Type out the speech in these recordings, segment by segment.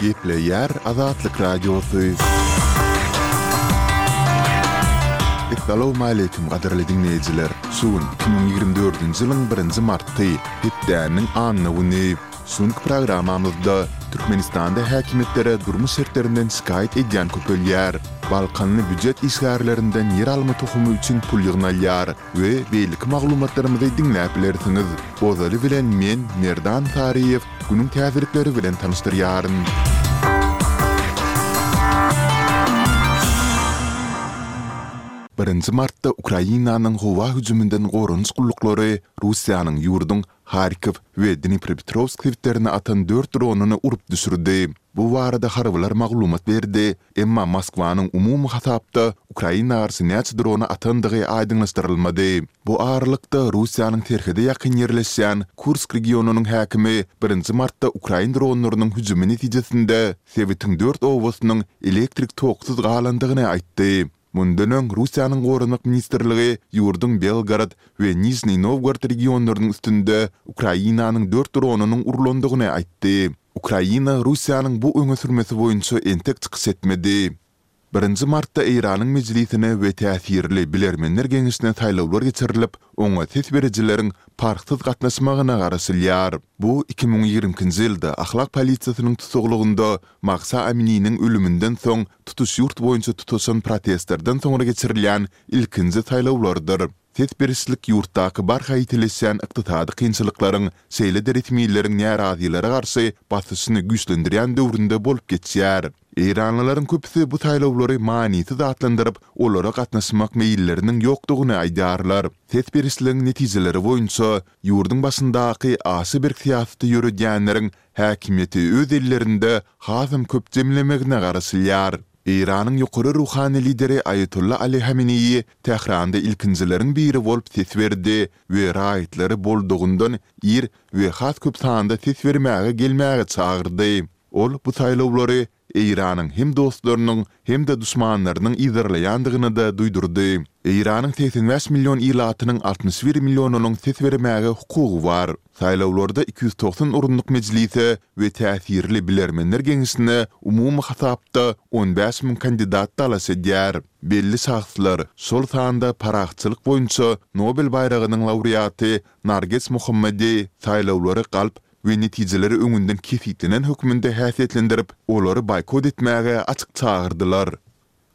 Gepleýär Azatlyk Radiosy. Salowmaleýkim gadyrly diňleýjiler. Şu gün iki müň ýigrimi dördünji ýylyň birinji marty, hepdäniň anna güni. Şu günki programmamyzda Türkmenistanda häkimiýetlere durmuş şertlerinden şikaýat edýän köpelýär. Balkanly býujet işgärlerinden ýeralma tohumy üçin pul ýygnalýar. we beýleki maglumatlarymyzy diňläp bilersiňiz. Ozaly bilen men, Merdan Saryýew, günüň täzelikleri bilen tanyşdyrýaryn. Birinji martda Ukrainanyň howa hüjüminden goranyş gulluklary Russiýanyň ýurduň Harkow we Dnipropetrowsk sebitlerine atan dört dronyny urup düşürdi. Bu barada harbylar maglumat berdi. Emma Moskwanyň umumy hasapda Ukraina garşy näçe drony atandygy aýdyňlaşdyrylmady. Bu aralykda, Russiýanyň serhede ýakyn ýerleşýän Kursk regionynyň häkimi birinji martda ukrain dronlarynyň hüjümi netijesinde sebitiň dört obasynyň elektrik toksuz galandygyny aýtdy. Mundan öň Russiýanyň Goranmak ministrligi ýurduň Belgorod we Nižniý Nowgorod regionlarynyň üstünde Ukrainanyň dört dronynyň urlandygyny aýtdy. Ukraina Russiýanyň bu öňe sürmesi boýunça entek çykyş etmedi. Birinji martda Eýranyň Mejlisine we täsirli bilermenler geňeşine saýlawlar geçirilip, oňa ses berijileriň parhsyz gatnaşmagyna garaşylýar. Bu iki müň ýigrimikinji ýylda ahlak polisiýasynyň tusaglygynda Mahsa Amininiň ölüminden soň tutuş ýurt boýunça tutaşan protestlerden soňra geçirilýän ilkinji saýlawlardyr. Ses berişlik ýurtdaky barha ýitileşýän ykdysady kynçylyklaryň, şeýle-de resmileriň närazylara garşy basyşyny güýçlendirýän döwründe bolup geçýär. Eýranlylaryň köpüsi bu saýlawlary manysyz atlandyryp, olara gatnaşmak meýilleriniň ýokdugyny aýdýarlar. Ses berişligiň netijeleri boýunça, ýurduň başyndaky aşa berk syýasaty ýöredýänleriň häkimiýeti öz ellerinde hasam köp jemlemegine garaşylýar. Eýranyň ýokary ruhany lideri Aýatolla Ali Hameneýi Tähranda ilkinjileriň biri bolup ses berdi we raýatlary boldugyndan ir we has köp sanda ses bermäge gelmäge çagyrdy. Ol bu saýlawlary Eýranyň hem dostlarynyň, hem-de duşmanlarynyň yzarlaýandygyny-da duýdurdy. Eýranyň segsen bäş million ilatynyň altmyş bir millionynyň ses bermäge hukugy bar. Saýlawlarda iki ýüz togsan orunlyk mejlise we täsirli bilermenler geňeşine umumy hasapda on bäş müň kandidat dalaş edýär. Belli şahslar, şol sanda parahatçylyk boýunça Nobel baýragynyň laureaty Narges Mohammadi saýlawlary galp we netijeleri öňünden kesgitlenen hökmünde häsiýetlendirip, olary boýkot etmäge açyk çagyrdylar.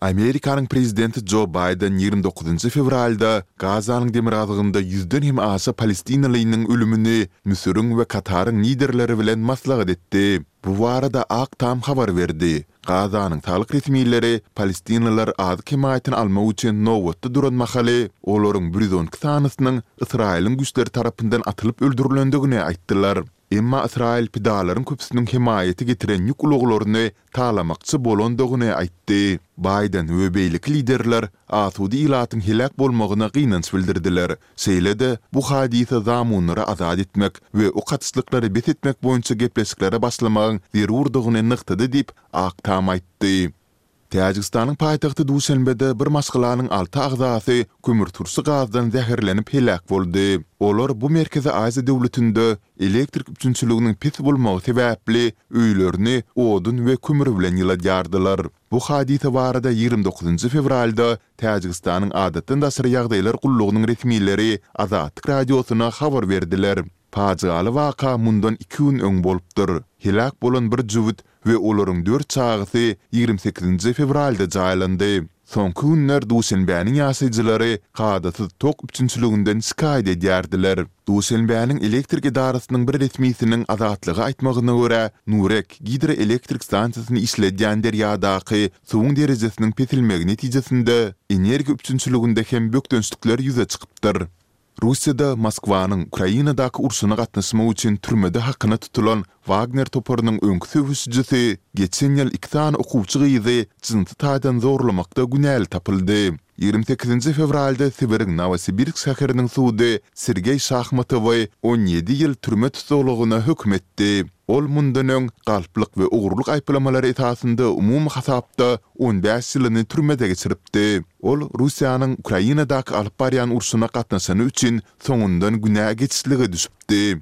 Amerikanyň prezidenti Jo Baýden ýigrimi dokuzynjy fewralda Gazanyň demirgazygynda ýüzden hem aşa palestinalynyň ölümini Müsüriň we Kataryň liderleri bilen maslahat etdi. Bu barada Ak Tam habar berdi. Gazanyň saglyk resmileri palestinliler azyk hemaýatyny almak üçin nobatda duran mahaly, olaryň bir ýüz on iki sanysynyň Ysraýylyň güýçleri tarapyndan atylyp öldürilendigini aýtdylar. Emma Ysraýyl pidalaryň köpüsiniň hemaýaty getiren ýük ulaglaryny talamakçy bolandygyny aýtdy. Baýden we beýleki liderler asuda ilatyň heläk bolmagyna gynanç bildirdiler. Şeýle-de, bu hadysa zamunlary azat etmek we okatyşlyklary bes etmek boýunça gepleşiklere başlamagyň zerurdygyny nygtady diýip, Ak Tam aýtdy. Täjigistanyň paýtagty Duşanbede bir maşgalanyň alty agzasy kömürturşy gazdan zäherlenip heläk boldy. Olar bu Merkezi Aziýa döwletinde elektrik üpjünçiliginiň pes bolmagy sebäpli öýlerini odun we kömür bilen ýyladýardylar. Bu hadysa barada ýigrimi dokuzynjy fewralda Täjigistanyň Adatdan daşary ýagdaýlar gullugynyň resmileri Azatlyk Radiosyna habar berdiler. Pajygaly waka mundan iki gün öň bolupdyr. Heläk bolan bir jübüt we olaryň dört çagasy ýigrimi sekizinji fewralda jaýlandy. Soňky günler Duşenbäniň ýaşaýjylary kadasyz tok üpjünçiliginden şikaýat edýärdiler. Duşenbäniň elektrik edarasynyň bir resmisiniň Azatlyga aýtmagyna görä, Nurek gidroelektrik stansiýasyny işledýän derýadaky suwuň derejesiniň peselmegi netijesinde energiýa üpjünçiliginde hem bökdençlikler ýüze çykypdyr. Russiýada Moskwanyň Ukrainadaky urşuna gatnaşmak üçin türmede hakyna tutulan Wagner toparynyň öňki söweşijisi geçen ýyl iki sany okuwçy gyzy jynsy taýdan zorlamakda günäli tapyldy. Ýigrimi sekizinji fewralda Sibiriň Nowosibirsk şäheriniň sudy Sergeý Şahmatowy on ýedi ýyl türme tussaglygyna höküm etdi. Ol mundan öň galplyk we ogurlyk aýyplamalary esasynda umumy hasapda on bäş ýylyny türmede geçiripdi. Ol Russiýanyň Ukrainadaky alyp barýan urşuna gatnaşany üçin soňundan günä geçişlige düşüpdi.